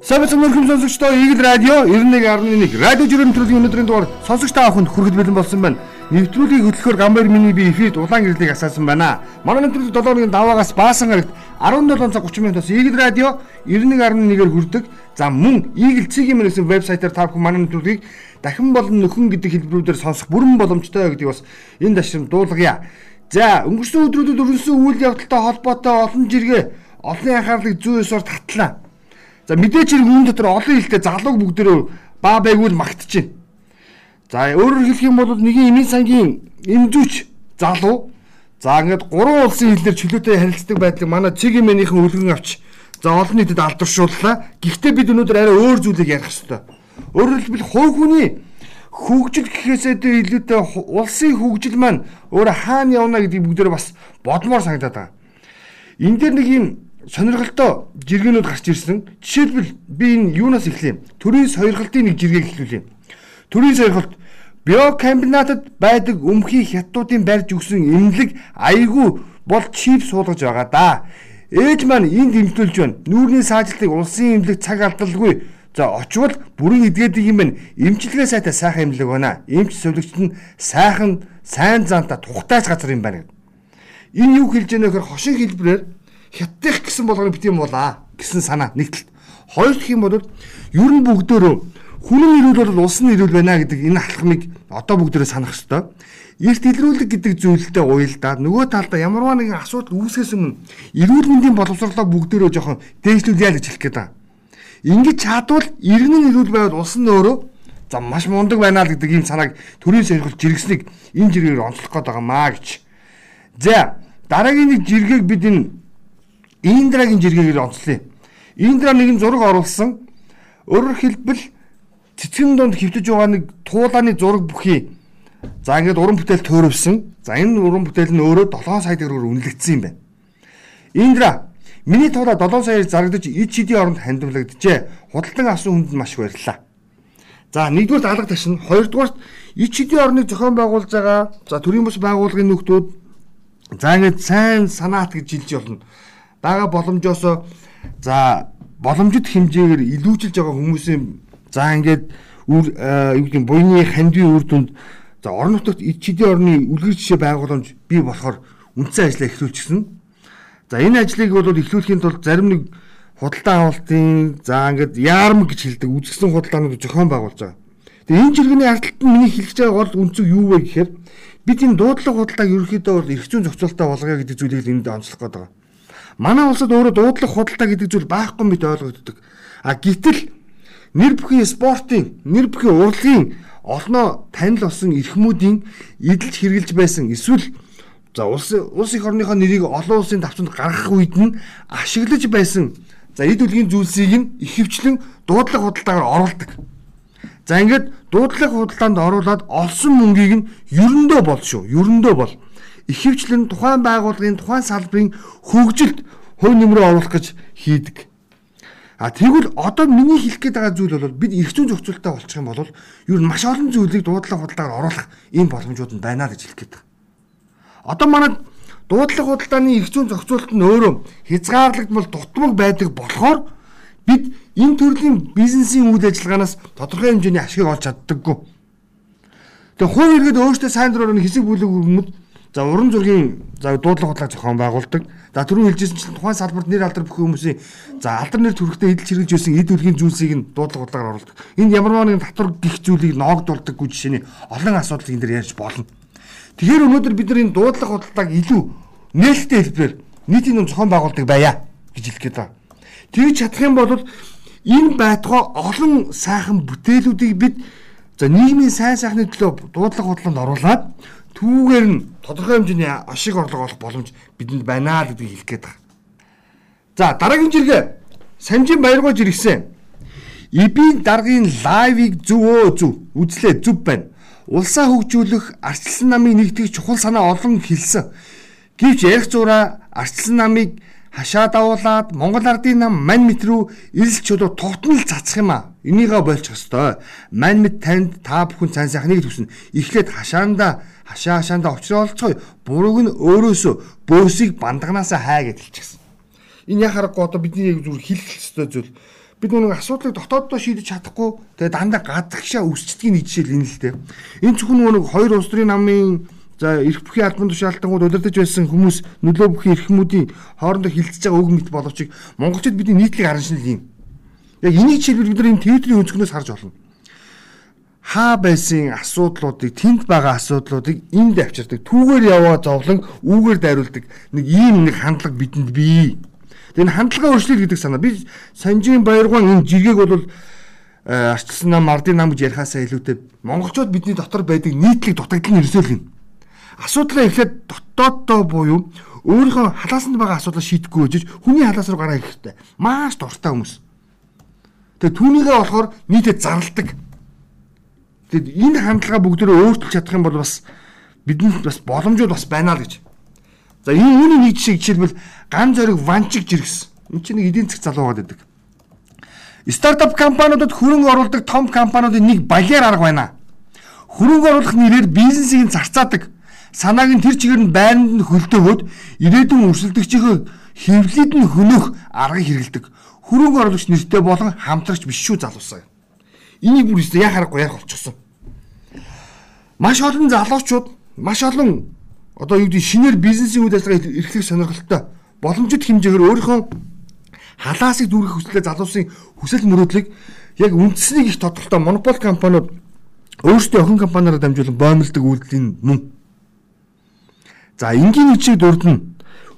Сабц мөрхөм сонсогчдоо Игэл радио 91.1 радио жирийн нэвтрүүлгийн өнөөдрийн дугаар сонсогч та бүхэнд хүргэж бэлэн болсон байна. Нэвтрүүлгийг хөтлөхөөр Гамбайр миний би эфирд улаан гэрлийг асаасан байна. Манай нэвтрүүлэг 7 өдрийн даваагаас баасан гарагт 17 цаг 30 минутаас Игэл радио 91.1-ээр хүрдэг. За мөн Игэл цэгийн мэнэсэн вебсайтаар та бүхэн манай нэвтрүүлгийг дахин болон нөхөн гэдэг хэлбэрүүдээр сонсох бүрэн боломжтой гэдгийг бас энэ дашрам дуулгая. За өнгөрсөн өдрүүдэд өрнөсөн үйл явдалтай холбоотой олон жиргээ олон анхаарлыг зүй ёсоор татлаа. За мэдээч хэрэг үүн дотор олон хилтэй залууг бүгдөө баа байгуул магтж байна. За өөрөөр хэлэх юм бол нэгэн эмийн сангийн эмзүүч залуу за ингээд гурван улсын хилээр чөлөөтэй харилцдаг байдлыг манай цэгийн мэнийхэн үлгэн авч за олон нийтэд алдаршууллаа. Гэхдээ бид өнөөдөр арай өөр зүйлийг ярих хэрэгтэй. Өөрөөр хэлбэл хувь хүний хөгжил гэхээсээ илүүтэй улсын хөгжил маань өөр хаана явна гэдгийг бүгдөө бас бодмоор санагдаад байгаа. Энэ дээр нэг юм сонирхолтой жиргэнүүд гарч ирсэн. Жишээлбэл би энэ юунаас эхлэе. Төрийн сойрхолтын нэг жиргэг эхлүүлье. Төрийн сойрхолт биокомбинатад байдаг өмхий хятадуудын барьж өгсөн эмнэлэг айгүй бол чип суулгаж байгаа да. Ээж маань энд дэмжлүүлж байна. Нүүрний саажилтыг улсын эмнэлэг цаг алдалгүй За очвол бүрэн эдгээдэг юм байна. Имчилгээ сайтай сайхан эмнэлэг байна. Имч сувлагчд нь сайхан сайн заанта тухтайч газар юм байна. Энэ юу хэлж яана гэхээр хошин хэлбэрээр хятадх гэсэн болгоно бит юм болаа гэсэн санаа нэгтэл. Хоёр дахь юм бол ер нь бүгдөө хүнэн ирүүл бол улсын ирүүл байна гэдэг энэ алхмыг одоо бүгдөө санах ёстой. Эрт илрүүлэг гэдэг зүйлтэй уялдаа нөгөө талдаа ямарваа нэгэн асуудал үүсгэсэн өмнө эрүүл мэндийн боловсролоо бүгдөө жоохон дээшлүүлъя гэж хэлэх гээд байна. Ингэж чадвал иргэн ирүүл байвал улс нь өөрөө за маш мундаг байна л гэдэг ийм санааг төрийн сэрхэл жиргсэнийг энэ жиргээр онцлох гээд байгаа маа гэж. За дараагийн нэг жиргэг бид энэ Индрагийн жиргэгээр онцлоо. Индра нэгэн зураг оруулсан. Өөрөөр хэлбэл цэцгэн донд хөвтөж байгаа нэг туулааны зураг бүхий. За ингээд уран бүтээл төөрөвсөн. За энэ уран бүтээл нь өөрөө 7 сая төгрөгөөр үнэлэгдсэн юм байна. Индра миний туулаа 7 саяар зарагдаж ид шидийн оронд хандивлагджээ. Худалдан авсан хүнд маш баярлалаа. За нэгдүгээр алга ташин, хоёрдугаарт ид шидийн орныг зохион байгуулж байгаа. За төрийн бус байгууллагын нөхдүүд за ингээд сайн санаат гэж жилж болно байгаа боломжоос за боломжит хэмжээгээр илүүжилж байгаа хүмүүсийн за ингээд юу гэдэг буйны хандивын үр дүнд за орон нутагт чидийн орны үлгэр жишээ байгууламж бий болохоор үндсэн ажлаа эхлүүлчихсэн. За энэ ажлыг бол эхлүүлэхийн тулд зарим нэг худалдаа авалтын за ингээд яарм гэж хэлдэг үзэсгэлэн худалдаанууд зохион байгуулж байгаа. Тэгээ энэ жиргэний ардталт нь миний хэлж байгаа гол үнцэг юу вэ гэхээр бид энэ дуудлага худалдааг ерөөхдөө бол эрх зүйн зохицуулалтаа болгоё гэдэг зүйлийг энд онцлох гээд байгаа. Манай улсад өөрөө дуудлага худалдаа гэдэг зүйл байхгүй мэт ойлгогддог. А гэтэл нэр бүхий спортын, нэр бүхий урлагийн олноо танил болсон эрхмүүдийн эдэлж хэрглэж байсан эсвэл за улс улс их орныхоо нэрийг олон улсын давтамд гаргах үед нь ашиглаж байсан за эд үлгийн зүйлсийг нь ихэвчлэн дуудлага худалдаагаар оруулдаг. За ингээд дуудлага худалдаанд оруулаад олсон мөнгийг нь ерөндөө бол шүү. Ерөндөө бол ихэвчлэн тухайн байгууллагын тухайн салбарын хөгжилд хувь нэмрээ оруулах гэж хийдэг. А тэгвэл одоо миний хэлэх гээд байгаа зүйл бол бид эрх зүйн зохицуулалтаа болчих юм бол ер нь маш олон зүйлийг дуудлага худалдаагаар оруулах ийм боломжууд нь байна гэж хэлэх гээд байгаа. Одоо манай дуудлага худалдааны эрх зүйн зохицуулалт нь өөрөө хязгаарлагдмал дутмаг байдаг болохоор бид энэ төрлийн бизнесийн үйл ажиллагаанаас тодорхой хэмжээний ашиг олж чаддаггүй. Тэгээ хувь иргэд өөртөө сайн дураар нь хэсэг бүлэг өмнөд За уран зургийн за дуудлага худлаа зохион байгуулдаг. За түрүү хэлжсэн чинь тухайн салбарт нэр алдар бүх хүмүүсийн за алдар нэр төрхтэй эдэл чиргэлж байсан эд үлгийн зүйлсийг нь дуудлага худлагаар оруулдаг. Энд ямар нэгэн татвар гих зүйлийг ноогдуулдаггүй жишээний олон асуудал энэ дэр ярьж болно. Тэгэхээр өнөөдөр бид нар энэ дуудлага худалдааг илүү нээлттэй хэлбэрээр нийтийн юм зохион байгуулдаг байя гэж хэлэх гээд байна. Тэгж чадах юм бол энэ байтугай олон сайхан бүтээлүүдийг бид за нийгмийн сайн сайхны төлөө дуудлага худлаанд оруулаад түүгээр нь тодорхой хэмжээний ашиг орлого олох боломж бидэнд байна л гэдгийг хэлэх гээд байна. За дараагийн жиргээ Самжийн баяргоо жиргсэн. Ибийн даргын лайвыг зөвөө зөв үзлээ зүв байна. Улсаа хөгжүүлэх арчилсан намын нэгтгэх чухал санаа олон хэлсэн. Гэвч ярих зураа арчилсан намыг хашаа давуулаад Монгол ардын нам мань мэт рүү ирэл чөлөө тогтнол цацах юм а. Энийгээ болчих ёстой. Мань мэт танд та бүхэн цан сайхныг төснө. Эхлээд хашаанда хашаа хашаанда очролцгой бурууг нь өөрөөсөө бөөсийг бандганаасаа хай гэж хэлчихсэн. Энэ яхаарахгүй одоо бидний зүгээр хэлэх ёстой зүйл бид нэг асуудлыг дотооддоо шийдэж чадахгүй тэгээ дандаа гадагшаа үсчдгийг нэг жишээл энэ л дээ. Энэ зөвхөн нэг хоёр улс төрийн намын за эрх бүхий албан тушаалтангууд удирдах байсан хүмүүс нөлөө бүхий эрхмүүдийн хоорондоо хилцэж байгаа үг мэт боловч монголчууд бидний нийтлэг аран шинэл юм. Яг энийг жишээлбэл бид нар энэ твиттерийн өнцгнөөс харж болно. Хаа байсан асуудлуудыг тэнд байгаа асуудлуудыг энд авчирдаг. Түүгээр яваа зовлон үүгээр дайруулдаг. Нэг ийм нэг хандлага бидэнд бий. Тэгээ энэ хандлагаа өөрчлөл гэдэг санаа. Би Санжийн Баяргуун энэ жиргэг бол э, арчилсан нам ардын нам гэж ярихаасаа илүүтэй монголчууд бидний дотор байдаг нийтлэг л юм. Асуудлаа эхлээд дотооддоо буюу өөрийнхөө халаасанд байгаа асуудлаа шийдэхгүй гэж хүний халаас руу гараа ирэх хэрэгтэй. Маш дуртай хүмүүс. Тэгээ түүнийгээ болохоор нийтэд зарладаг. Тэгэд энэ хандлага бүгдөө өөрчилж чадах юм бол бас бидэнд бас боломжууд бас байна л гэж. За энэ үүний нэг жишээ жишээлбэл ган зориг ванчиг жиргс. Энд чинь нэг эдийн засаг залуу байдаг. Стартап компаниудад хөрөнгө оруулдаг том компаниудын нэг балиар арга байна. Хөрөнгө оруулах нэрээр бизнесийг зарцаадаг. Санааг нь тэр чигээр нь байранд нь хөлдөөгөөд ирээдүйн өрсөлдөгчийнхөө хэвлэлд нь хөнөх аргыг хэрэгэлдэг хөрөнгө оруулагч нэртэй болон хамтрагч биш шүү залуусаа. Энийг бүр өстө яа харахгүй ярих болчихсон. Маш олон залуучууд маш олон одоо юу гэдэг шинээр бизнесийн үйл ажиллагаа эрхлэх сонирхолтой боломжит хэмжээгээр өөрийнхөө халаасыг дүүргэх хүслээ залуусын хүсэл мөрөөдлийг яг үндэснийг их тодорхой монопол компаниуд өөрсдөө охин компаниараа дамжуулан боомлдог үйлдэлийн мөн. За энгийн үчиг дурдна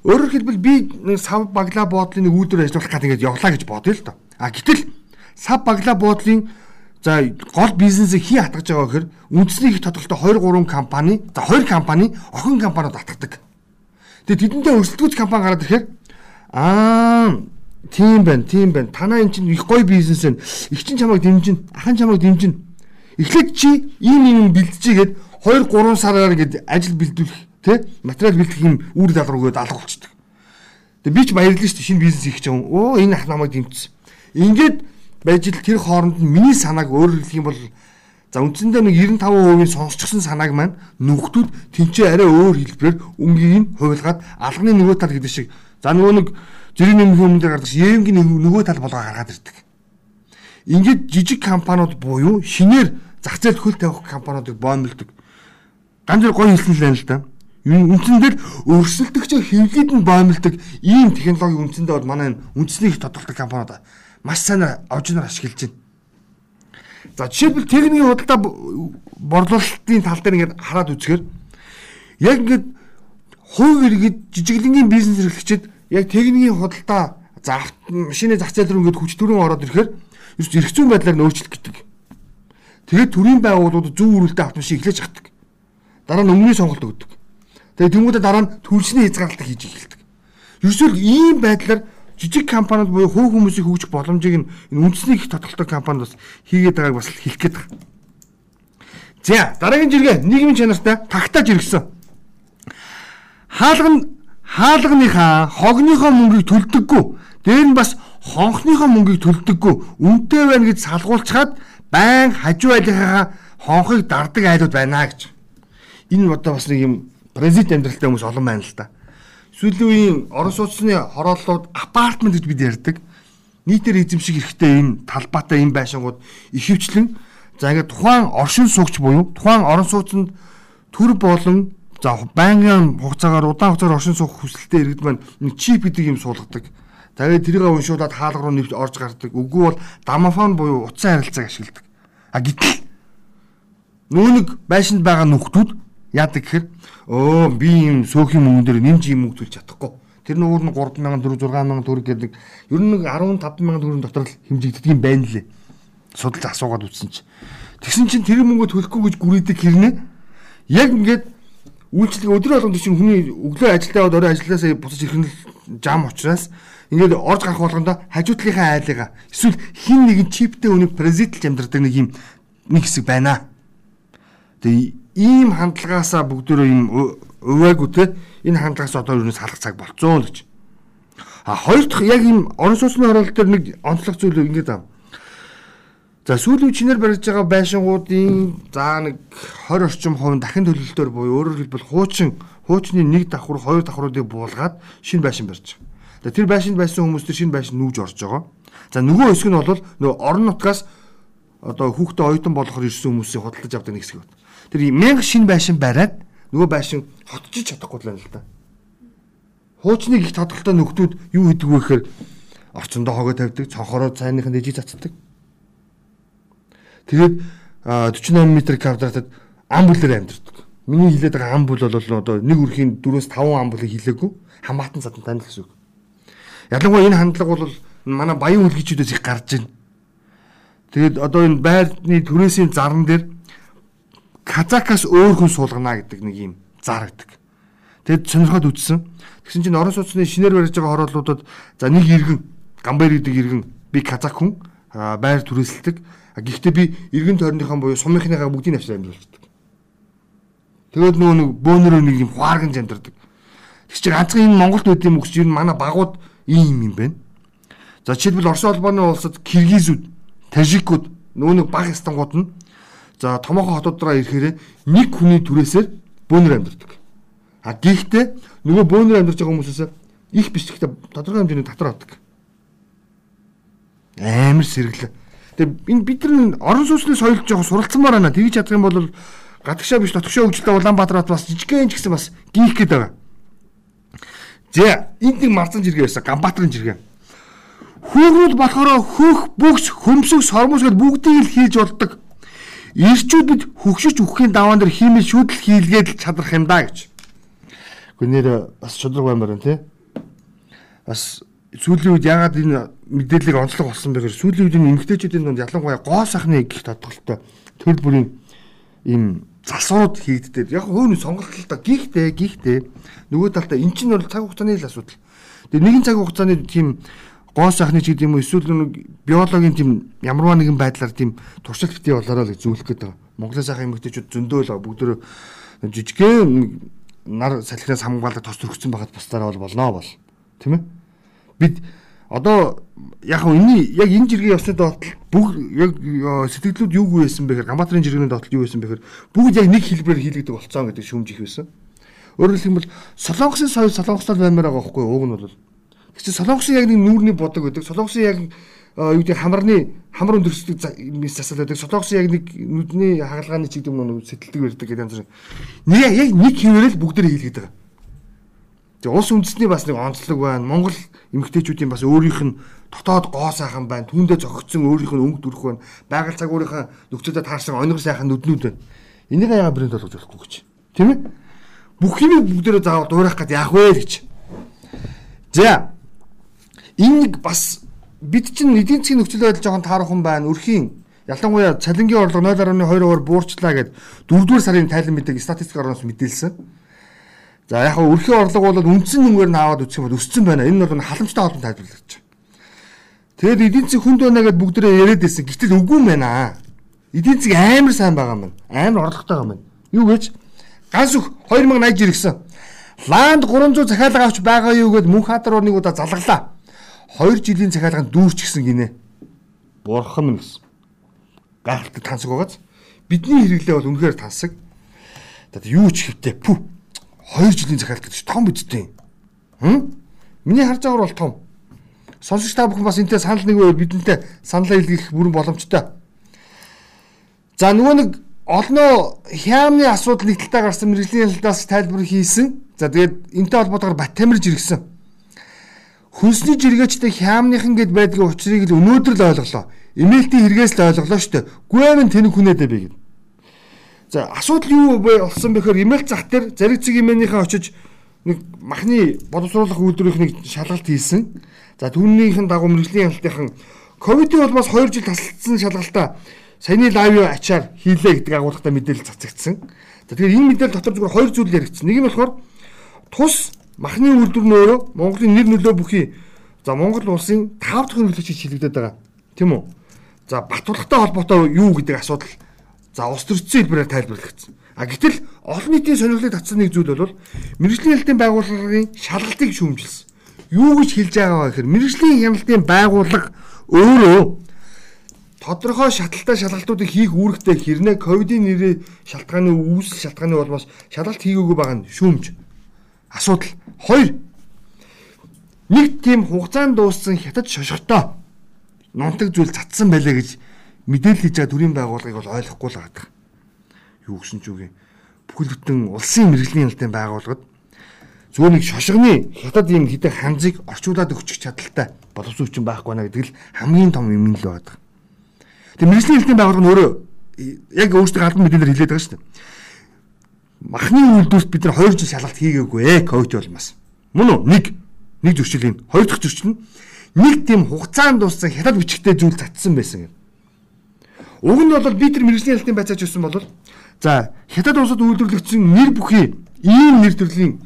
Өөрөөр хэлбэл би сав баглаа буудлын нэг үйлдвэр ажиллуулах гэдэг ингээд явлаа гэж бодъё л доо. А гэтэл сав баглаа буудлын за гол бизнесийг хий хатгаж байгаа гэхээр үндэсний их тодорхойлолтой 2 3 компани за 2 компани охин компаниуд атгадаг. Тэгээд тэдэнтэй өрсөлдөгч компани гараад ирэхээр аа тийм байна, тийм байна. Танаа эн чинь их гоё бизнес байна. Их чин чамайг дэмжин, ахын чамайг дэмжин. Эхлээд чи ийм юм бэлтжигээд 2 3 сараар гээд ажил бэлдүүлэх Тэ? Материал бэлтгэх юм үүрэг даалгаврыг алга болчихдог. Тэгээ би ч баярлалаа шүү дээ шинэ бизнес хийх гэж байгаа. Оо энэ ах намайг дэмжсэн. Ингээд байж л тэр хооронд нь миний санааг өөрөөр хэлэх юм бол за үндсэндээ нэг 95% сонсчихсан санааг маань нүхтүүд тэнцээ арай өөр хэлбэрээр өнгийг нь хувилгаад алганы нөгөө тал гэдэг шиг за нөгөө нэг жирийн нэмэх өмнөд гардаг ЕМ-гийн нөгөө тал болгоо гаргаад ирдэг. Ингээд жижиг компаниуд буюу шинээр зах зээлд хөл тавих компаниудыг боомлдог. Ганц гоё хэлсэн л байна л да. Үндсэндээ өрсөлдөгчөө хэвлэлд нь боомлдог ийм технологи үндсэндээ бол манай үндэсний их тодорхойлдог компаниуд маш сайн овжноор ашиглаж байна. За жишээлбэл техникийн худалдаа борлуулалтын тал дээр ингээд хараад үзэхээр яг ингээд хувь иргэд жижиглэнгийн бизнес эрхлэгчид яг техникийн худалдаа за машины зах зээл рүү ингээд хүч төрөн ороод ирэхээр ерөөс эрх зүйн байдлаар нь өөрчлөлт гэдэг. Тэгээд төрийн байгууллагууд зөв үрэлтэ автомашин эхлэж хатдаг. Дараа нь өмнөний сонголт өгдөг. Тэгээ тэмүүдэд дараа нь төлсний хязгаарлалт хийж эхэлдэг. Ерөөсөө ийм байдлаар жижиг компаниуд буюу хувь хүмүүсийн хөгжих боломжийг энэ үндэсний их тодорхойлдог компанид бас хийгээд байгааг бас хэлэх гээд байна. За дараагийн жиргээ нийгмийн чанартай тагтааж иргсэн. Хаалга нь хаалганыхаа хогныхоо мөнгийг төлдөггүй. Дээр нь бас хонхныхоо мөнгийг төлдөггүй. Үнэтэй байна гэж салгуулчаад байн хажуу айлынхаа хонхыг дарддаг айлууд байна гэж. Энэ одоо бас нэг юм Брезиль амьдралтай хүмүүс олон байна л да. Сүүлийн үеийн орон сууцны хорооллууд апартмент гэж бид ярьдаг. Нийтээр эзэмших хэрэгтэй энэ талбайтай энэ байшингууд ихэвчлэн за ингээд тухайн оршин суугч буюу тухайн орон сууцнд төр болон за байнгын хугацаагаар удаан хугацаар оршин суух хүсэлтэй иргэд маань чип гэдэг юм суулгадаг. Тэгээд тэрийг уншуулад хаалга руу нэвж орж гардаг. Үгүй бол домофон буюу утсан харилцааг ашигладаг. А гэтэл нөө нэг байшинд байгаа нөхдүүд яадаг гэхээр өө би юм сөөхийн мөнгөн дээр нэмж юм мөнгө төлж чадахгүй. Тэр өөр нь 3000 4 6000 төгрөг гэдэг ер нь нэг 15000 төгрөгийн дотор л хэмжигддэг юм байна лээ. Судалж асуугаад үзсэн чинь. Тэгсэн чинь тэр мөнгө төлөхгүй гэж гүрийдэг хэрнээ яг ингээд үйлчлэг өдрөө болгонд чинь хүний өглөө ажилдаа яваад орой ажилласаа буцаж ирэх нь жам учраас ингээд орж гарах болгондоо хажуудлынхаа айлгаа эсвэл хин нэгэн чиптэй үнийг президент амьдардаг нэг юм нэг хэсэг байна. Тэгээ ийм хандлагаасаа бүгдөө юм уваагүй те энэ хандлагаас одоо юу салах цаг болцсон гэж. А хоёр дахь яг ийм орон сууцны хороолт дээр нэг онцлог зүйл ингэж аа. За сүүлийн чинээр барьж байгаа байшингуудын за нэг 20 орчим хувь дахин төлөлтөөр буюу өөрөөр хэлбэл хуучин хуучны нэг давхар хоёр давхруудыг буулгаад шинэ байшин барьж байгаа. Тэр байшинд байсан хүмүүс тэр шинэ байшин нүүж орж байгаа. За нөгөө хэсэг нь бол нөгөө орон нутгаас одоо хүүхдээ оюутан болохоор ирсэн хүмүүсийг худалдаж авдаг нэг хэсэг байна. Тэр мянга шин байшин бариад нөгөө байшин хотчиж чадахгүй л байна л да. Хуучныг их тодголтой нөхдүүд юу хийдэг вэ гэхээр орчондоо хогоо тавьдаг, цонхороо цайныхын дэжиг цацдаг. Тэгээд 48 м квадратад ам бүлээр амьдардаг. Миний хилээд байгаа ам бүл бол одоо нэг үрхийн 4-5 ам бүлийг хилээгүй хамаатан задан тань гэсэн үг. Ялангуяа энэ хандлага бол манай баян үлгичүүдээс их гарч байна. Тэгээд одоо энэ байрны түрээсийн зарн дээр Казакаас өөр хүн суулгана гэдэг нэг юм зарагдаг. Тэгэд сонирхоод үзсэн. Тэгсэн чинь орон сууцны шинээр барьж байгаа хороолуудад за нэг иргэн Гамбайр гэдэг иргэн би казак хүн байр түрээсэлдэг. Гэхдээ би иргэн тойрныхан буюу сумынхныгаа бүгдийг авчраа амьдуулдаг. Тэгээд нөгөө нэг бөөнөрөө нэг юм хуарган амьдардаг. Тэг чи ганцхан энэ Монголд үт юм өгч нь манай багууд ийм юм байна. За жишээлбэл Орос улбаны улсад киргизүүд, тажикууд нөгөө нэг баг стангууд нь за томоохон хотуудаараа ирэхээр нэг хүний түрээсээр бөөнөр амьдардаг. А гэхдээ нөгөө бөөнөр амьдарч байгаа хүмүүсээс их биш гэхдээ тодорхой хэмжээний татвар авдаг. Амар сэргэлээ. Тэгээ энэ бид нар орон сууцны соёлд жоохон суралцмаар байна. Тэгж чадах юм бол гадагшаа биш дотгошоо хөгжилтэй Улаанбаатарт бас жижигхэн ч гэсэн бас гийх гээд байгаа. За энд нэг марцан жиргээ байсан. Ганбаатарын жиргээ. Хүүгүүд болохоор хөх бүгс хөмсөг сормос гэдээ бүгдийг л хийж болдог. Ирчүүд бид хөгшиж үхэхийн даваан дээр химэл шүүдэл хийлгээд л чадрах юм да гэж. Гэхдээ нэр бас чудраг баймаар байна тий. Бас сүүлийн үед ягаад энэ мэдээллийг онцлог болсон бэ гэхээр сүүлийн үед энэ эмгтээчүүдийн дунд ялангуяа гоо сахны гих тодголтой төрөл бүрийн ийм засварууд хийгддэг. Яг хөөний сонголтолтой гихтэй гихтэй нөгөө талдаа эн чинь бол цаг хугацааны л асуудал. Тэгээ нэгэн цаг хугацааны тийм гоо сахны ч гэдэг юм уу эсвэл нэг биологийн тийм ямарваа нэгэн байдлаар тийм туршилт битгий болоороо л зөвлөх гэдэг. Монголын сайхан эмгтээчүүд зөндөө л бүгдөө жижигхэн нар салхинаас хамгаалаад тос төрөгцсөн байхад бусдаараа бол болно бол. Тийм ээ? Бид одоо яг энэ яг энэ жиргээ явсны доотлол бүгд яг сэтгэлдлүүд юу байсан бэ гэхээр Гамбатрын жиргэний доотлол юу байсан бэ гэхээр бүгд яг нэг хэлбэрээр хийлэгдэх болцоо гэдэг шүүмж их байсан. Өөрөөр хэлбэл Солонгосын соёл Солонгослол баймаар байгаа хгүй уг нь бол. Тэг чи Солонгосын яг нэг нүүрний бодог гэдэг. Солонгосын яг юу гэдэг хамарны хамар өндөрсдөг мис засал байдаг. Солонгосын яг нэг нүдний хагалгааны чиг юм уу сэтэлдэг байдаг гэдэг янз бүр. Нэг яг нэг хിവэрэл бүгдээр хийлгээд байгаа. Тэгээ улс үндэсний бас нэг онцлог байна. Монгол эмэгтэйчүүдийн бас өөрийнх нь дотоод гоо сайхан байна. Түүндээ зохицсон өөрийнх нь өнгө дүрх байна. Байгаль цагуурийнхаа нөхцөлөд таарсан оног сайхан нүднүүд байна. Энийг яагаад брэнд болгож болохгүй гэж. Тийм ээ? Бүх юм бүгдээрээ заавал дуурайх гэж яах вэ гэж. За. Энэ нэг бас бид чинь эдийн засгийн нөхцөл байдал жоохон таарах юм байна. Өрхийн ялангуяа цалингийн орлого 0.2-оор буурчлаа гэд 4-р сарын тайлан мэдээг статистик орноос мэдээлсэн. За яг хөө өрхийн орлого бол үндсэн нүгээр нь аваад үсэх бол өссөн байна. Энэ бол халамжтай холбоотой тайлбарлаж байна. Тэгэд эдийн засаг хүнд байна гэд бүгдээ яриад байсан. Гэтэл үгүй юм байна. Эдийн засаг амар сайн байгаа юм. Амар орлоготой байгаа юм. Юу гэж? Ганс өх 2080 иргсэн. Ланд 300 захиалга авч байгаа юу гэд мөнх хатар нэг удаа залглаа. 2 жилийн захиалганд дүүрч гисэн гинэ. Бурхан гэсэн. Гайхалтай тансаг байгааз. Бидний хэрэглээ бол үнэхээр тансаг. Тэгээд юу ч хэвтэй. Пү 2 жилийн гэдэг чинь том бидтэй. Хм? Миний харж байгаагаар бол том. Сонсогч та бүхэн бас энтэй санал нэг үе бидэнтэй саналаа илгээх бүрэн боломжтой. За нөгөө нэг олноо хямны асуудал нэг талтай гарсан мэрэгжлийн талаас тайлбар хийсэн. За тэгээд энтэй холбоотойгоор бат тамирж иргсэн. Хүнсний жиргээчтэй хямныхан гэд байдгийн учрыг л өнөөдөр л ойлголоо. Эмээлтийн хэрэгээс л ойлголоо шүү дээ. Гүвэн тэнэг хүнээдэ би гэв. За асуудал юу болсон бэхээр имэйл зах дээр зариг цэг имээнийхээ очиж нэг махны боловсруулах үйлдвэрийнх нэг шалгалт хийсэн. За түүнийхэн дагуу мэрэгжлийн хяналтынхан ковидын улмаас 2 жил тасалдсан шалгалтаа саяны лайв ачаар хийлээ гэдэг агуулгатай мэдээлэл цацагдсан. За тэгэхээр энэ мэдээлэл дотор зүгээр хоёр зүйл яригдсан. Нэг нь болохоор тус махны үйлдвэр нь өөрөө Монголын нэр нөлөө бүхий за Монгол улсын 5 дахь хөрөнгөлөгч шилэгдээд байгаа. Тийм үү? За батулгатай холбоотой юу гэдэг асуудал За ус төрчсөн хэлбэрээр тайлбарлагдсан. А гэтэл олон нийтийн сонирхлыг татсан нэг зүйл бол мэрэгжлийн хяналтын байгууллагын шалгалтыг шүүмжилсэн. Юу гэж хэлж байгаа вэ гэхээр мэрэгжлийн хяналтын байгууллага өөрөө тодорхой шаталтай шалгалтуудыг хийх үүрэгтэй хэрнээ ковидын нэрээ шалтгааны үүсэл шалтгааны болмоос шалгалт хийгээгүй байгаа нь шүүмж. Асуудал 2. Нэг тийм хугацаанд дууссан хятад шошготой нунтаг зүйл цацсан байлаа гэж мэдээлэл хийж байгаа төрийн байгууллагыг бол ойлгохгүй л байгаа. Юу гэсэн ч үгүй. Бүхэл бүтэн улсын мэрэгжлийн ялтын байгууллагад зүгээр нэг шошгоны хятад юм хитэ ханзыг орчуулад өгчих чадaltaй боловсруучсан байхгүй наа гэдэг л хамгийн том юм л байдаг. Тэгээ мэрэгжлийн хэлтийн байгууллага нь өөрөө яг өөрсдөө албан мэдээлэлээр хэлээд байгаа шүү дээ. Махны үйлдвэрт бид нар 2 жил шалгалт хийгээгүй ээ ковид болмоос. Мөн үү? Нэг нэг зөрчил юм. Хоёр дахь зөрчил нь нэг тийм хугацаанд дууссан хятад бичгтэй зүйл татсан байсан юм. Уг нь бол би тэр мэрэгжлийн хэлтийн байцаач байсан бол за хятад улсад үйлдвэрлэгдсэн нэр бүхий ийм нэр төрлийн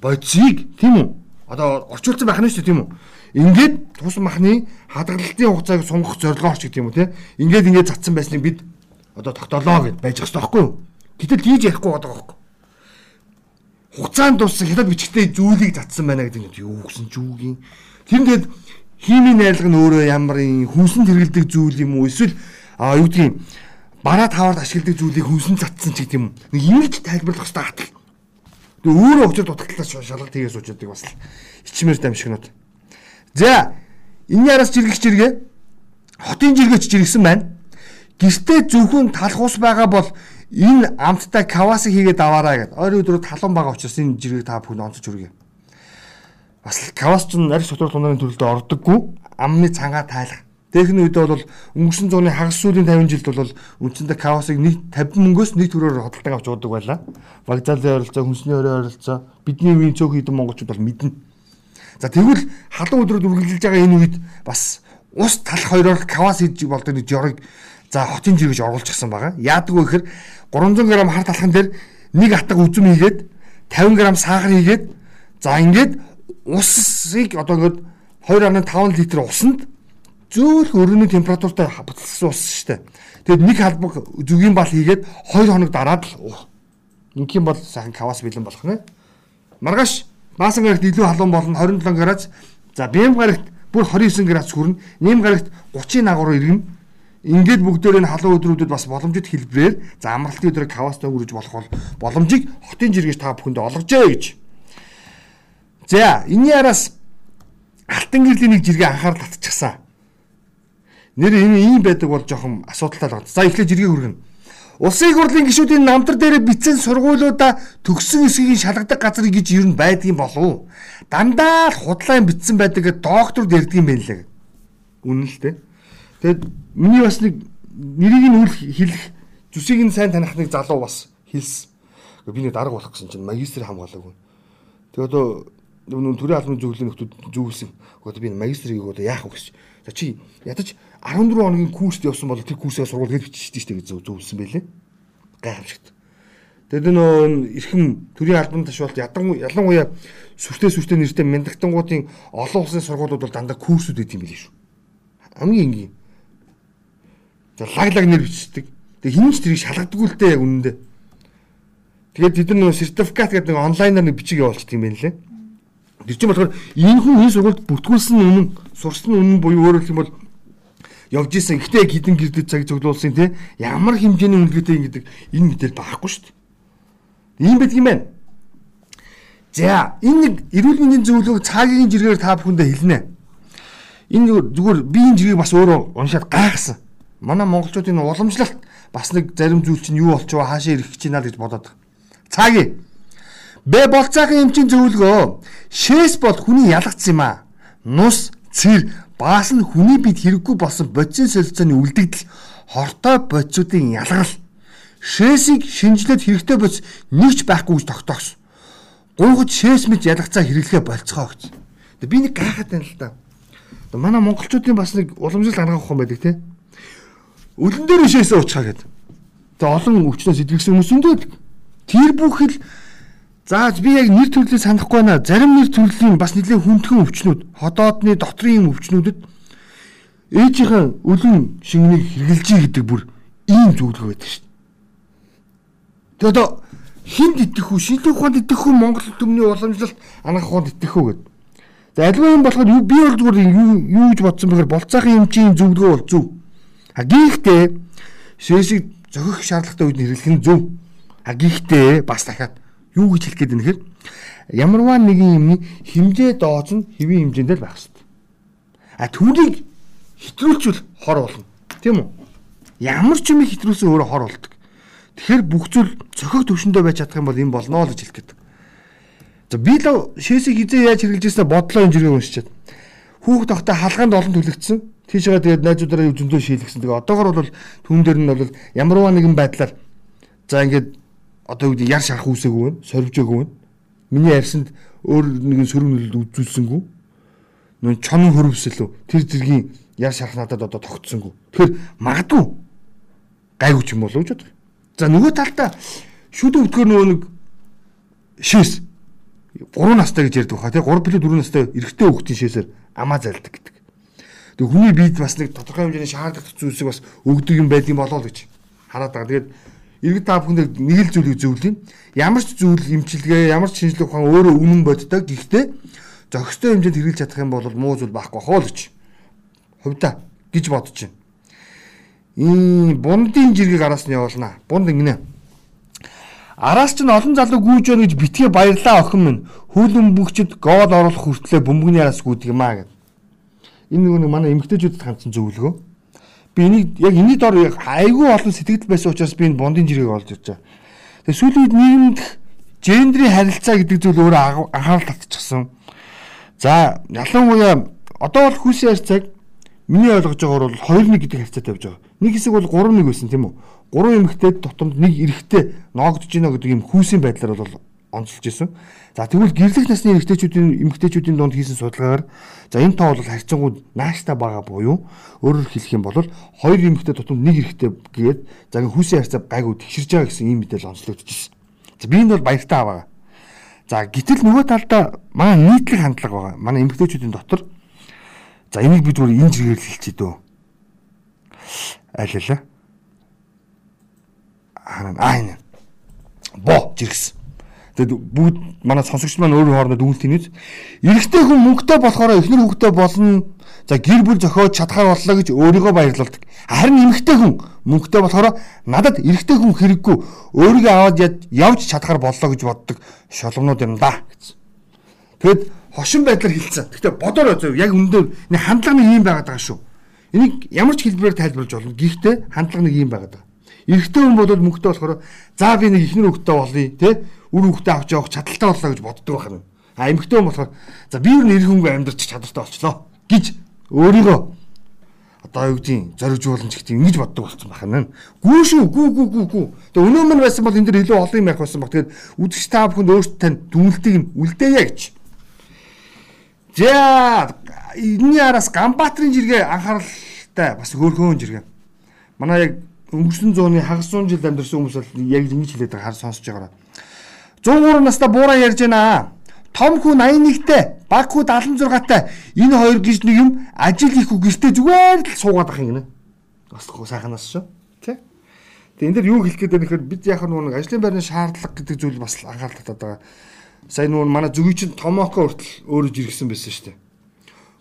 бодисыг тийм үү? Одоо орчуулсан байх нь шүү дээ тийм үү? Ингээд тус махны хадгалалтын хугацааг сунгах зорилгоор ч гэдэг юм уу те. Ингээд ингээд цацсан байсныг бид одоо тогтоолоо гэд байж байгаа байхгүй юу? Гэтэл тийж ярихгүй байгаа байхгүй. Хугацаанд дууссан хятад бичгтээ зүйлийг цацсан байна гэдэг нь юу гэсэн ч үгүй. Тэр ингээд химийн найрлага нь өөрөө ямар юм хүнсэнд хэрэгэлдэг зүйл юм уу эсвэл а юу гэдгийг бараа таварт ашигладаг зүйлийг хүнсэн цацсан ч гэдэг юм. Нэг ингэж тайлбарлах хэрэгтэй хатал. Тэгээ өөрөө очир дутагдлаас шалгалт хийгээ суучдаг бас ичмэр дамжигнууд. За энэ яраас жиргэх жиргээ хотын жиргээч жиргсэн байна. Гэртээ зөвхөн талх ус байгаа бол энэ амттай каваси хийгээд аваарай гэд. Ойрын өдрөө талан байгаа учраас энэ жиргэг та бүхэн онцож үргэ. Бас кавас ч нарийн сотор тунарын төрөлдөө ордоггүй амны цангаа тайлах. Техник үед бол өнгөрсөн зууны хагас сүүлийн 50 жилд бол үндсэндээ кавасыг нэг 50 мөнгөөс нэг төрөөр хөдөлтөг авч уудаг байлаа. Вокзалын ойролцоо, хүнсний ойролцоо бидний үеийн цөөх хэдэн монголчууд бол мэднэ. За тэгвэл халуун өдрөд үргэлжилж байгаа энэ үед бас ус талах хоёроор кавас хийж болдог нэг жорыг за хотын жиргэж оруулчихсан байгаа. Яадаг вэ гэхээр 300 г хар талхан дээр нэг атга үзүм хийгээд 50 г сахар хийгээд за ингээд усыг одоо ингээд 2.5 литр усанд зөөх өрөөний температуртай буцалсан ус шүү дээ. Тэгэд нэг халбаг зүгийн бал хийгээд 2 хоног дараад л ингийн бол сайхан кавас бэлэн болох нэ. Маргааш Баасан гарагт илүү халуун болно 27 градус. За Бэм гарагт бүр 29 градус хүрнэ. Нэм гарагт 30-ын агуур иргэн. Ингээд бүгдээр энэ халуун өдрүүдэд бас боломжит хэлбэрээр за амралтын өдрийг каваста өнгөрөж болох бол боломжийг хотын жиргэж та бүхэнд олгожээ гэж. За энэний араас алтан гэрлийн нэг жиргээ анхаарал татчихсан. Нэр энэ ийм байдаг бол жоохон асуудалтай л байна. За эхлээд жиргээ хүргэнэ. Улсын их хурлын гишүүдийн намтар дээр бичсэн сургуулиудаа төгссөн эсгийн шалгадаг газар гэж юу н байдгийн болов. Дандаа л худлаан бичсэн байдаг доктор дэрдэг юм байна лээ. Үнэн л дээ. Тэгэд миний бас нэг нэрийг нь үл хэлэх зүсийг нь сайн таних нэг залуу бас хэлсэн. Би нэг дарга болох гэсэн чинь магистр хамгаалаагүй. Тэгээ одоо нүн төрийн албаны зөвлөлийн нөхдүүд зөвлөсөн. Одоо би магистрийг одоо яах вэ гэж. За чи ядаж 14 хоногийн курст явсан бол тэр курсээ сургууль гэж бичсэн шүү дээ гэж зөвлөсөн байлээ. Гайхамшигт. Тэгээд нөө эрхэм төрийн албан ташаалт ялангуяа сүртэй сүртэй нэртэй мэндагтангуудын олон улсын сургуулиуд бол дандаа курсүүд өгд юм билээ шүү. Хамгийн энгийн. За лаглаг нэр бичдэг. Тэгээд хинч тэрийг шалгадаггүй л дээ үнэндээ. Тэгээд бид нар сертификат гэдэг нэг онлайнаар нэг бичиг явуулчихдаг юм байна лээ. Тэр чинь болохоор энэ хүн энэ сургуульд бүртгүүлсэн үнэн, сурсан үнэн буюу өөрөөр хэлбэл явж исэн. Гэхдээ хідэн гэрдэд цаг цуглуулсан тий ямар хэмжээний үнэлгээтэй гэдэг энэ мэдээл байхгүй шүү дээ. Ийм байдаг юм байна. За энэ нэг эрүүл мэндийн зөвлөгөө цагийн жиргээр та бүхэндээ хэлнэ. Энэ зүгээр би энэ жирийг бас өөрөө уншаад гайхсан. Манай монголчуудын уламжлалт бас нэг зарим зүйл чинь юу болчихвоо хаашаа ирэх гэж байна гэж бодоод. Цагийн Бэ болцаахан эмчийн зөвлөгөө шээс бол хүний ялгцсан юм а. Нус, цэр, баас нь хүний бид хэрэггүй болсон бодисын солилцооны үлдэгдэл хортой бодисуудын ялгарл шээсийг шинжлээд хэрэгтэй бодис нэгч байхгүй гэж тогтоогсон. Гуйгад шээс мэд ялгацаа хэрэглэхэ болцгоо гэж. Би нэг гайхаад байна л да. Манай монголчуудын бас нэг уламжлалт арга ухаан байдаг те. Үлэн дээр шээсээ уучхаа гэдэг. Тэгээ олон өвчнөөс идэвхсэн хүмүүс өндөөд тэр бүхэл За би яг нэр төрлөө санахгүй байна. Зарим нэр төрлийн бас нэлээд хүндхэн өвчнүүд, ходоодны дотрийн өвчнүүдэд ээжийнхэн өлөн шингэнийг хэрглэжий гэдэг бүр ийм зөвлөгөө байдаг шүү дээ. Тэгээ одоо хинд итгэх үү, шинжлэх ухаанд итгэх үү, Монгол төмний уламжлалт анх ухаанд итгэх үү гэдэг. За альва юм болохоор би бол зүгээр юу юу гэж бодсон бэхээр болцоохон эмчийн зөвлөгөө бол зөв. А гэхдээ шээсийг зохих шаардлагатай үед хэрэглэх нь зөв. А гэхдээ бас дахиад юу гэж хэлэх гээд гэхээр ямарваа нэгэн юмны хэмжээ дооц нь хэвийн хэмжээндээ л байх хэрэгтэй. А түүнийг хитрүүлчүүл хор болно. Тийм үү? Ямар ч юм хитрүүлсэн өөрөө хор болдог. Тэгэхээр бүх зүйл цохих төвшөндөө байж чадах юм бол юм болно л гэж хэлэх гээд. За би л шээсийг хизээ яаж хэрэгжилснээр бодлоо энэ зэрэг уншичаад. Хүүхд тогтой халгаанд олон төлөгдсөн. Тийшээ тэгээд найзуудаараа зөндөө шийлгсэн. Тэгээ одоогор бол түүн дээр нь бол ямарваа нэгэн байдлаар за ингээд одоо гэдэг яр шарах үсээгүй байна, сорвжээгүй байна. Миний ярьсанд өөр нэгэн сөрөг нөлөөлөл үзүүлсэнгүй. Нүн чонон хөрвсөл үү? Тэр зэргийн яр шарах надад одоо тогтсонгүй. Тэгэхээр магадгүй гайгүй ч юм болов уу гэж бодох. За нөгөө талдаа шүдэн өтгөр нөгөө нэг шээс 3 настай гэж ярьдаг хаа тий 3 плюс 4 настай эрэгтэй хүүхдийн шээсээр амаа залдаг гэдэг. Тэг хүний биед бас нэг тодорхой хэмжээний шаардлагатай зүйлсийг бас өгдөг юм байдгийн болоо л гэж хараад байгаа. Тэгээд иргэд та бүхэнд нэг л зүйлийг зөвлөе. Ямар ч зүйл эмчилгээ, ямар ч шинжлэх ухаан өөрөө үнэн боддог. Гэхдээ зохистой хэмжээнд хэрэгжилж чадах юм бол муу зүйл байхгүй хоо л гэж хувьдаа гэж бодож байна. Ийм бундын жиргэг араас нь явуулнаа. Бунд ингэнэ. Араас ч олон залуу гүйж өгнө гэж битгий баярлаа охин минь. Хүүлэн бүгчд гол оруулах хүртлээр бөмбөгний араас гүйдэг юм аа гэд. Энэ нөгөө манай эмгтээчүүдэд хандсан зөвлөгөө. Би энийг яг энэний дор айгүй олон сэтгэл байсан учраас би энэ бундын жиргэг олж ирж байгаа. Тэгээ сүүлийн үед нийгэмд гендрийн харилцаа гэдэг зүйл өөрөө анхаарал татчихсан. За ялангуяа одоо бол хүүсийн харьцааг Миний ойлгож байгаагаар бол 2-1 гэдэг харьцаатай явж байгаа. Нэг хэсэг бол 3-1 байсан тийм үү? Гурван эмэгтэй дотор нэг эрэгтэй ноогдож гинэ гэдэг юм хүүсийн байдлаар бол онцолж исэн. За тэгвэл гэрлэх насны эмэгтэйчүүдийн эмэгтэйчүүдийн дунд хийсэн судалгаагаар за энэ тоо бол харьцангуй нааштай байгаа буюу өөрөөр хэлэх юм бол хоёр эмэгтэй дотор нэг эрэгтэй гээд за ингэ хүүсийн харьцаа гайгүй тэгширж байгаа гэсэн ийм мэдээлэл онцлогдож байна. За би энэ бол баяртай аваа. За гэтэл нөгөө талдаа манай нийтлэг хандлага байгаа. Манай эмэгтэйчүүдийн дотор За энийг би зүгээр энэ зэрэгээр хэлчихье дөө. Айлалаа. Аа энэ. Бо жиргсэн. Тэгэд бүгд манай сонсогч маань өөр хоорондоо дүгнэлтийн үз. Эрэгтэй хүн мөнгөтэй болохоор эхнэр хүүхдээ болно. За гэр бүл зохиож чадхаар боллоо гэж өөрийгөө баярлуулдаг. Харин эмэгтэй хүн мөнгөтэй болохоор надад эрэгтэй хүн хэрэггүй өөрийгөө аваад явж чадхаар боллоо гэж боддог шоломнууд юм да гэсэн. Тэгэд хошин байдлаар хилцсэн. Гэхдээ бодорой зөв яг өндөө энэ хандлага нэг юм байгаад байгаа шүү. Энийг ямар ч хэлбэрээр тайлбарлаж болно. Гэхдээ хандлага нэг юм байгаад байгаа. Эрэгтэй хүн бол мөнгөтэй болохоор за би нэг ихнэр хөвгтэй болъё те үр хөвгтэй авч явах чадaltaй боллоо гэж боддог байна. А эмэгтэй хүн болохоор за би юу нэр хөнгө амьдрч чадaltaй болчлоо гэж өөрийгөө одоо юу гэдгийг зоригжуулан ч гэдэг ингэж боддог болсон байна. Гүү шүү гүү гүү гүү гүү. Тэгээ өнөө мань байсан бол энэ дэр илүү олон юм байх байсан баг. Тэгээд үдшиж та бүхэнд өөртөө тань дүнэлтийг нь үлдээе гэж За энэний араас Ганбаатарын жиргээ анхааралтай бас хөөрхөн жиргээ. Манай яг өнгөрсөн зууны хагас 100 жил амьдарсан хүмүүс бол яг ингэж хэлээд байгаа хар сонсож байгаа. 103 настай буураа ярьж байна. Том хүн 81-тэй, баг хүн 76-тай. Энэ хоёр гэж нэг юм ажил хийх үг гэртээ зүгээр л суугаад ах юм гинэ. Бас сайханаас шүү. Тэ? Тэгээ энэ дэр юу хэлэх гээд байна гэхээр бид яг нэг ажлын байрны шаардлага гэдэг зүйл бас анхаарал татаад байгаа сая нүүн манай зүгийн томооко хүртэл өөрөө жиргсэн байсан шүү дээ.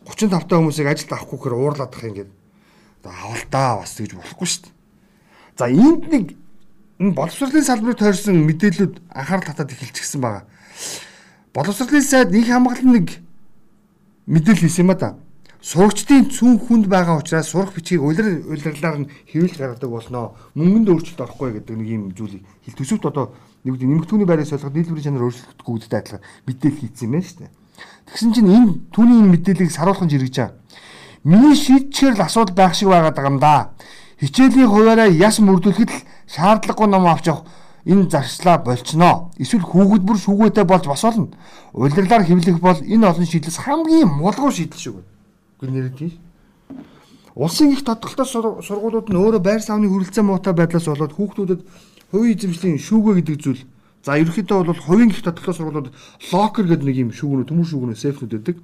35 та хүмүүсийг ажилд авахгүйхээр уурлаад ах юм гээд. Авалтаа бас тэгж болохгүй шүү дээ. За энд нэг боловсролын салбарт тойрсон мэдээлүүд анхаарал татаад эхэлчихсэн байгаа. Боловсролын сайд их хамгаалал нэг мэдээлэл хийсэн юм та. Сурагчдын цүн хүнд байгаа учраас сурах бичгийг улир улирлаар нь хэвлэл гаргадаг болноо. Мөнгөнд өөрчлөлт орохгүй гэдэг нэг юм зүйлийг хэл төсөвт одоо нэг үгүй нэмэгдүүний байрыг солиход нийлбэрийн чанар өөрчлөгдөхгүй гэдэгтэй адилхан мэдээлэл хийсэн юм байна шүү дээ. Тэгсэн чинь энэ түүний энэ мэдээллийг саруулхан жиргэж байгаа. Миний шийдчээр л асуудал байх шиг байгаа юм да. Хичээлийн хуваараа яс мөрдүүлэхэд л шаардлагагүй ном авч явах энэ зарчлаа болчихноо. Эсвэл хүүхэд бүр шүүгээтэй болж бас болно. Улирлаар хэвлэх бол энэ олон шийдлээс хамгийн мулгуу шийдэл шүү. Гэр нэрэд тийм. Улсын их тодголтой сургуулиуд нь өөрөө байр савны хүрэлцээ муутай байдлаас болоод хүүхдүүдэд хувийн эзэмшлийн шүүгээ гэдэг зүйл За ерөнхийдөө бол хувийн гих тодорхой сургуулиуд локер гэдэг нэг юм шүүгнүүд төмөр шүүгнүүд сейфнүүд байдаг.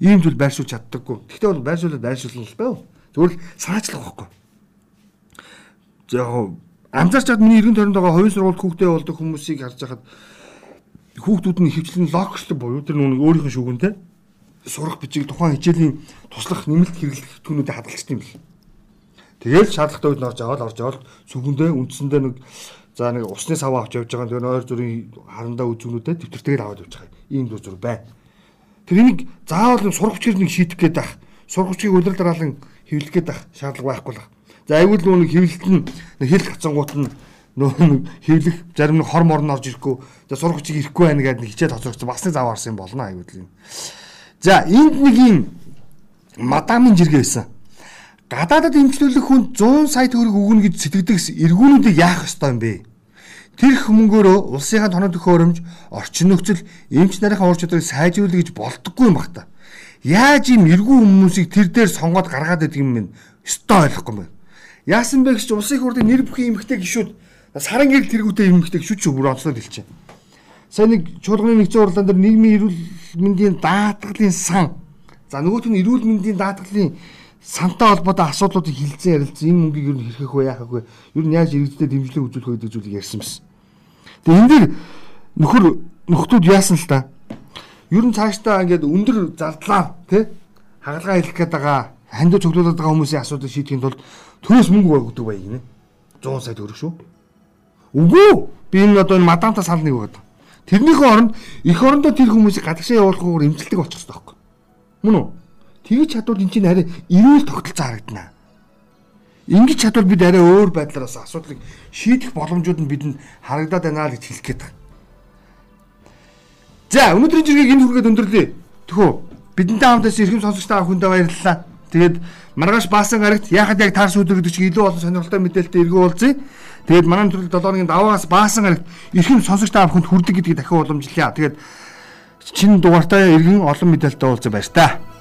Ийм зүйл байршуулж чаддаггүй. Гэхдээ бол байршуулаад байршуулсан л байв. Зүгээр л санаачлах байхгүй. Яг анзаарч чад миний эргэн тойронд байгаа хувийн сургуульд хүүхдээ болдог хүмүүсийг харж байхад хүүхдүүд нь хөвчлэн локерчлог буюу тэр нүг өөрийнх нь шүүгэнтэй сурах бичиг тухайн хичээлийн туслах нэмэлт хэрэглэх түүнүүдэд хадгалчих юм бэл. Тэгэл шаардлагатай үед орж аваад орж аваад сүгэндээ үндсэндээ нэг За нэг усны сав авч явж байгаа. Тэгээ нойр зүрийн харандаа үзүүнүүдэд төвтөртэйгээр аваад явж байгаа. Ийм зүйл зүр байна. Тэр энийг заавал сурах бичгээр нэг шийдэх гээд байх. сургуучийг үлрэл дараалан хэвлэх гээд ах шаардлага байхгүй л. За айгүй л нөгөө хэвлэлт нь хэл гацангуут нь нөгөө хэвлэх зарим нэг хор морн орж ирэхгүй. За сургуучийг ирэхгүй байна гэдэг хичээл тоцоогч бас нэг зав харсан болно айгүй л юм. За энд нэг юм мадамын жиргээ байсан. Гадаадад эмчлүүлэх хүнд 100 сая төгрөг өгнө гэж сэтгэдэг эргүүнүүдийг яах ёстой юм бэ? Тэр хүмүүнгөөрөө улсынхаа тоног төхөөрөмж, орчин нөхцөл, эмч нарынхаа ур чадварыг сайжруулах гэж болдоггүй юм багта. Яаж ийм эргүү хүмүүсийг тэр дээр сонгоод гаргаад байдаг юм бэ? Өстой ойлгохгүй юм. Яасан бэ гэж улсын хурлын нэр бүхий эмгтэй гişүүд саран гэрэл тэргүүтэй эмгтэй гişүүд ч бүр онцлог хэлчихэ. Сайн нэг чуулганы нэгэн уралдаан дээр нийгмийн эрүүл мэндийн даатгалын сан. За нөгөөт нь эрүүл мэндийн даатгалын сантай холбоотой асуудлуудыг хилцэн ярилцсан энэ мөнгийг юу хэрхэх вэ яах вэ? Юу нь яаж иргэдэд дэмжлэг үзүүлэх вэ гэдэг зүйлийг ярьсан байсан. Тэгээ энэ дээр нөхөр нөхдүүд яасан л та. Ер нь цаашдаа ингээд өндөр зардлаа тий хагалгаа хэлэх гээд байгаа хандив цуглуулдаг хүмүүсийн асуудыг шийдэхин тулд төрөөс мөнгө өгдөг бай гинэ. 100 сая төгрөг шүү. Үгүй би энэ одоо энэ мадаамтаа салныг өгöd. Тэрнийхээ оронд эх орондоо тэр хүмүүсийг гадагшаа явуулахгүйгээр эмчилдэг болчих хэрэгтэй байхгүй. Мөн үү? Тэгж чадвал эн чинь арай эрүүл тогтолцоо харагдана. Ингэж чадвал бид арай өөр байдлаараас асуудлыг шийдэх боломжууд нь бидэнд харагдаад байна л гэж хэлэх гээд байна. За өнөөдрийн жиргэг энд хүргээд өндөрлөе. Тэхүү бидэнтэй хамтаас ирхэм сонсогчтой хүндээ баярлалаа. Тэгээд маргааш баасан гарагт яхад яг таарс өдөр гэдэг чинь илүү олон сонирхолтой мэдээлэлтэй эргүү уулзъя. Тэгээд манай төрөл 7 оны даваагаас баасан гарагт ирхэм сонсогчтой хүнд хүрдэг гэдгийг дахин уламжлая. Тэгээд чин дугаартаа иргэн олон мэдээлэлтэй уулзъя баяр та.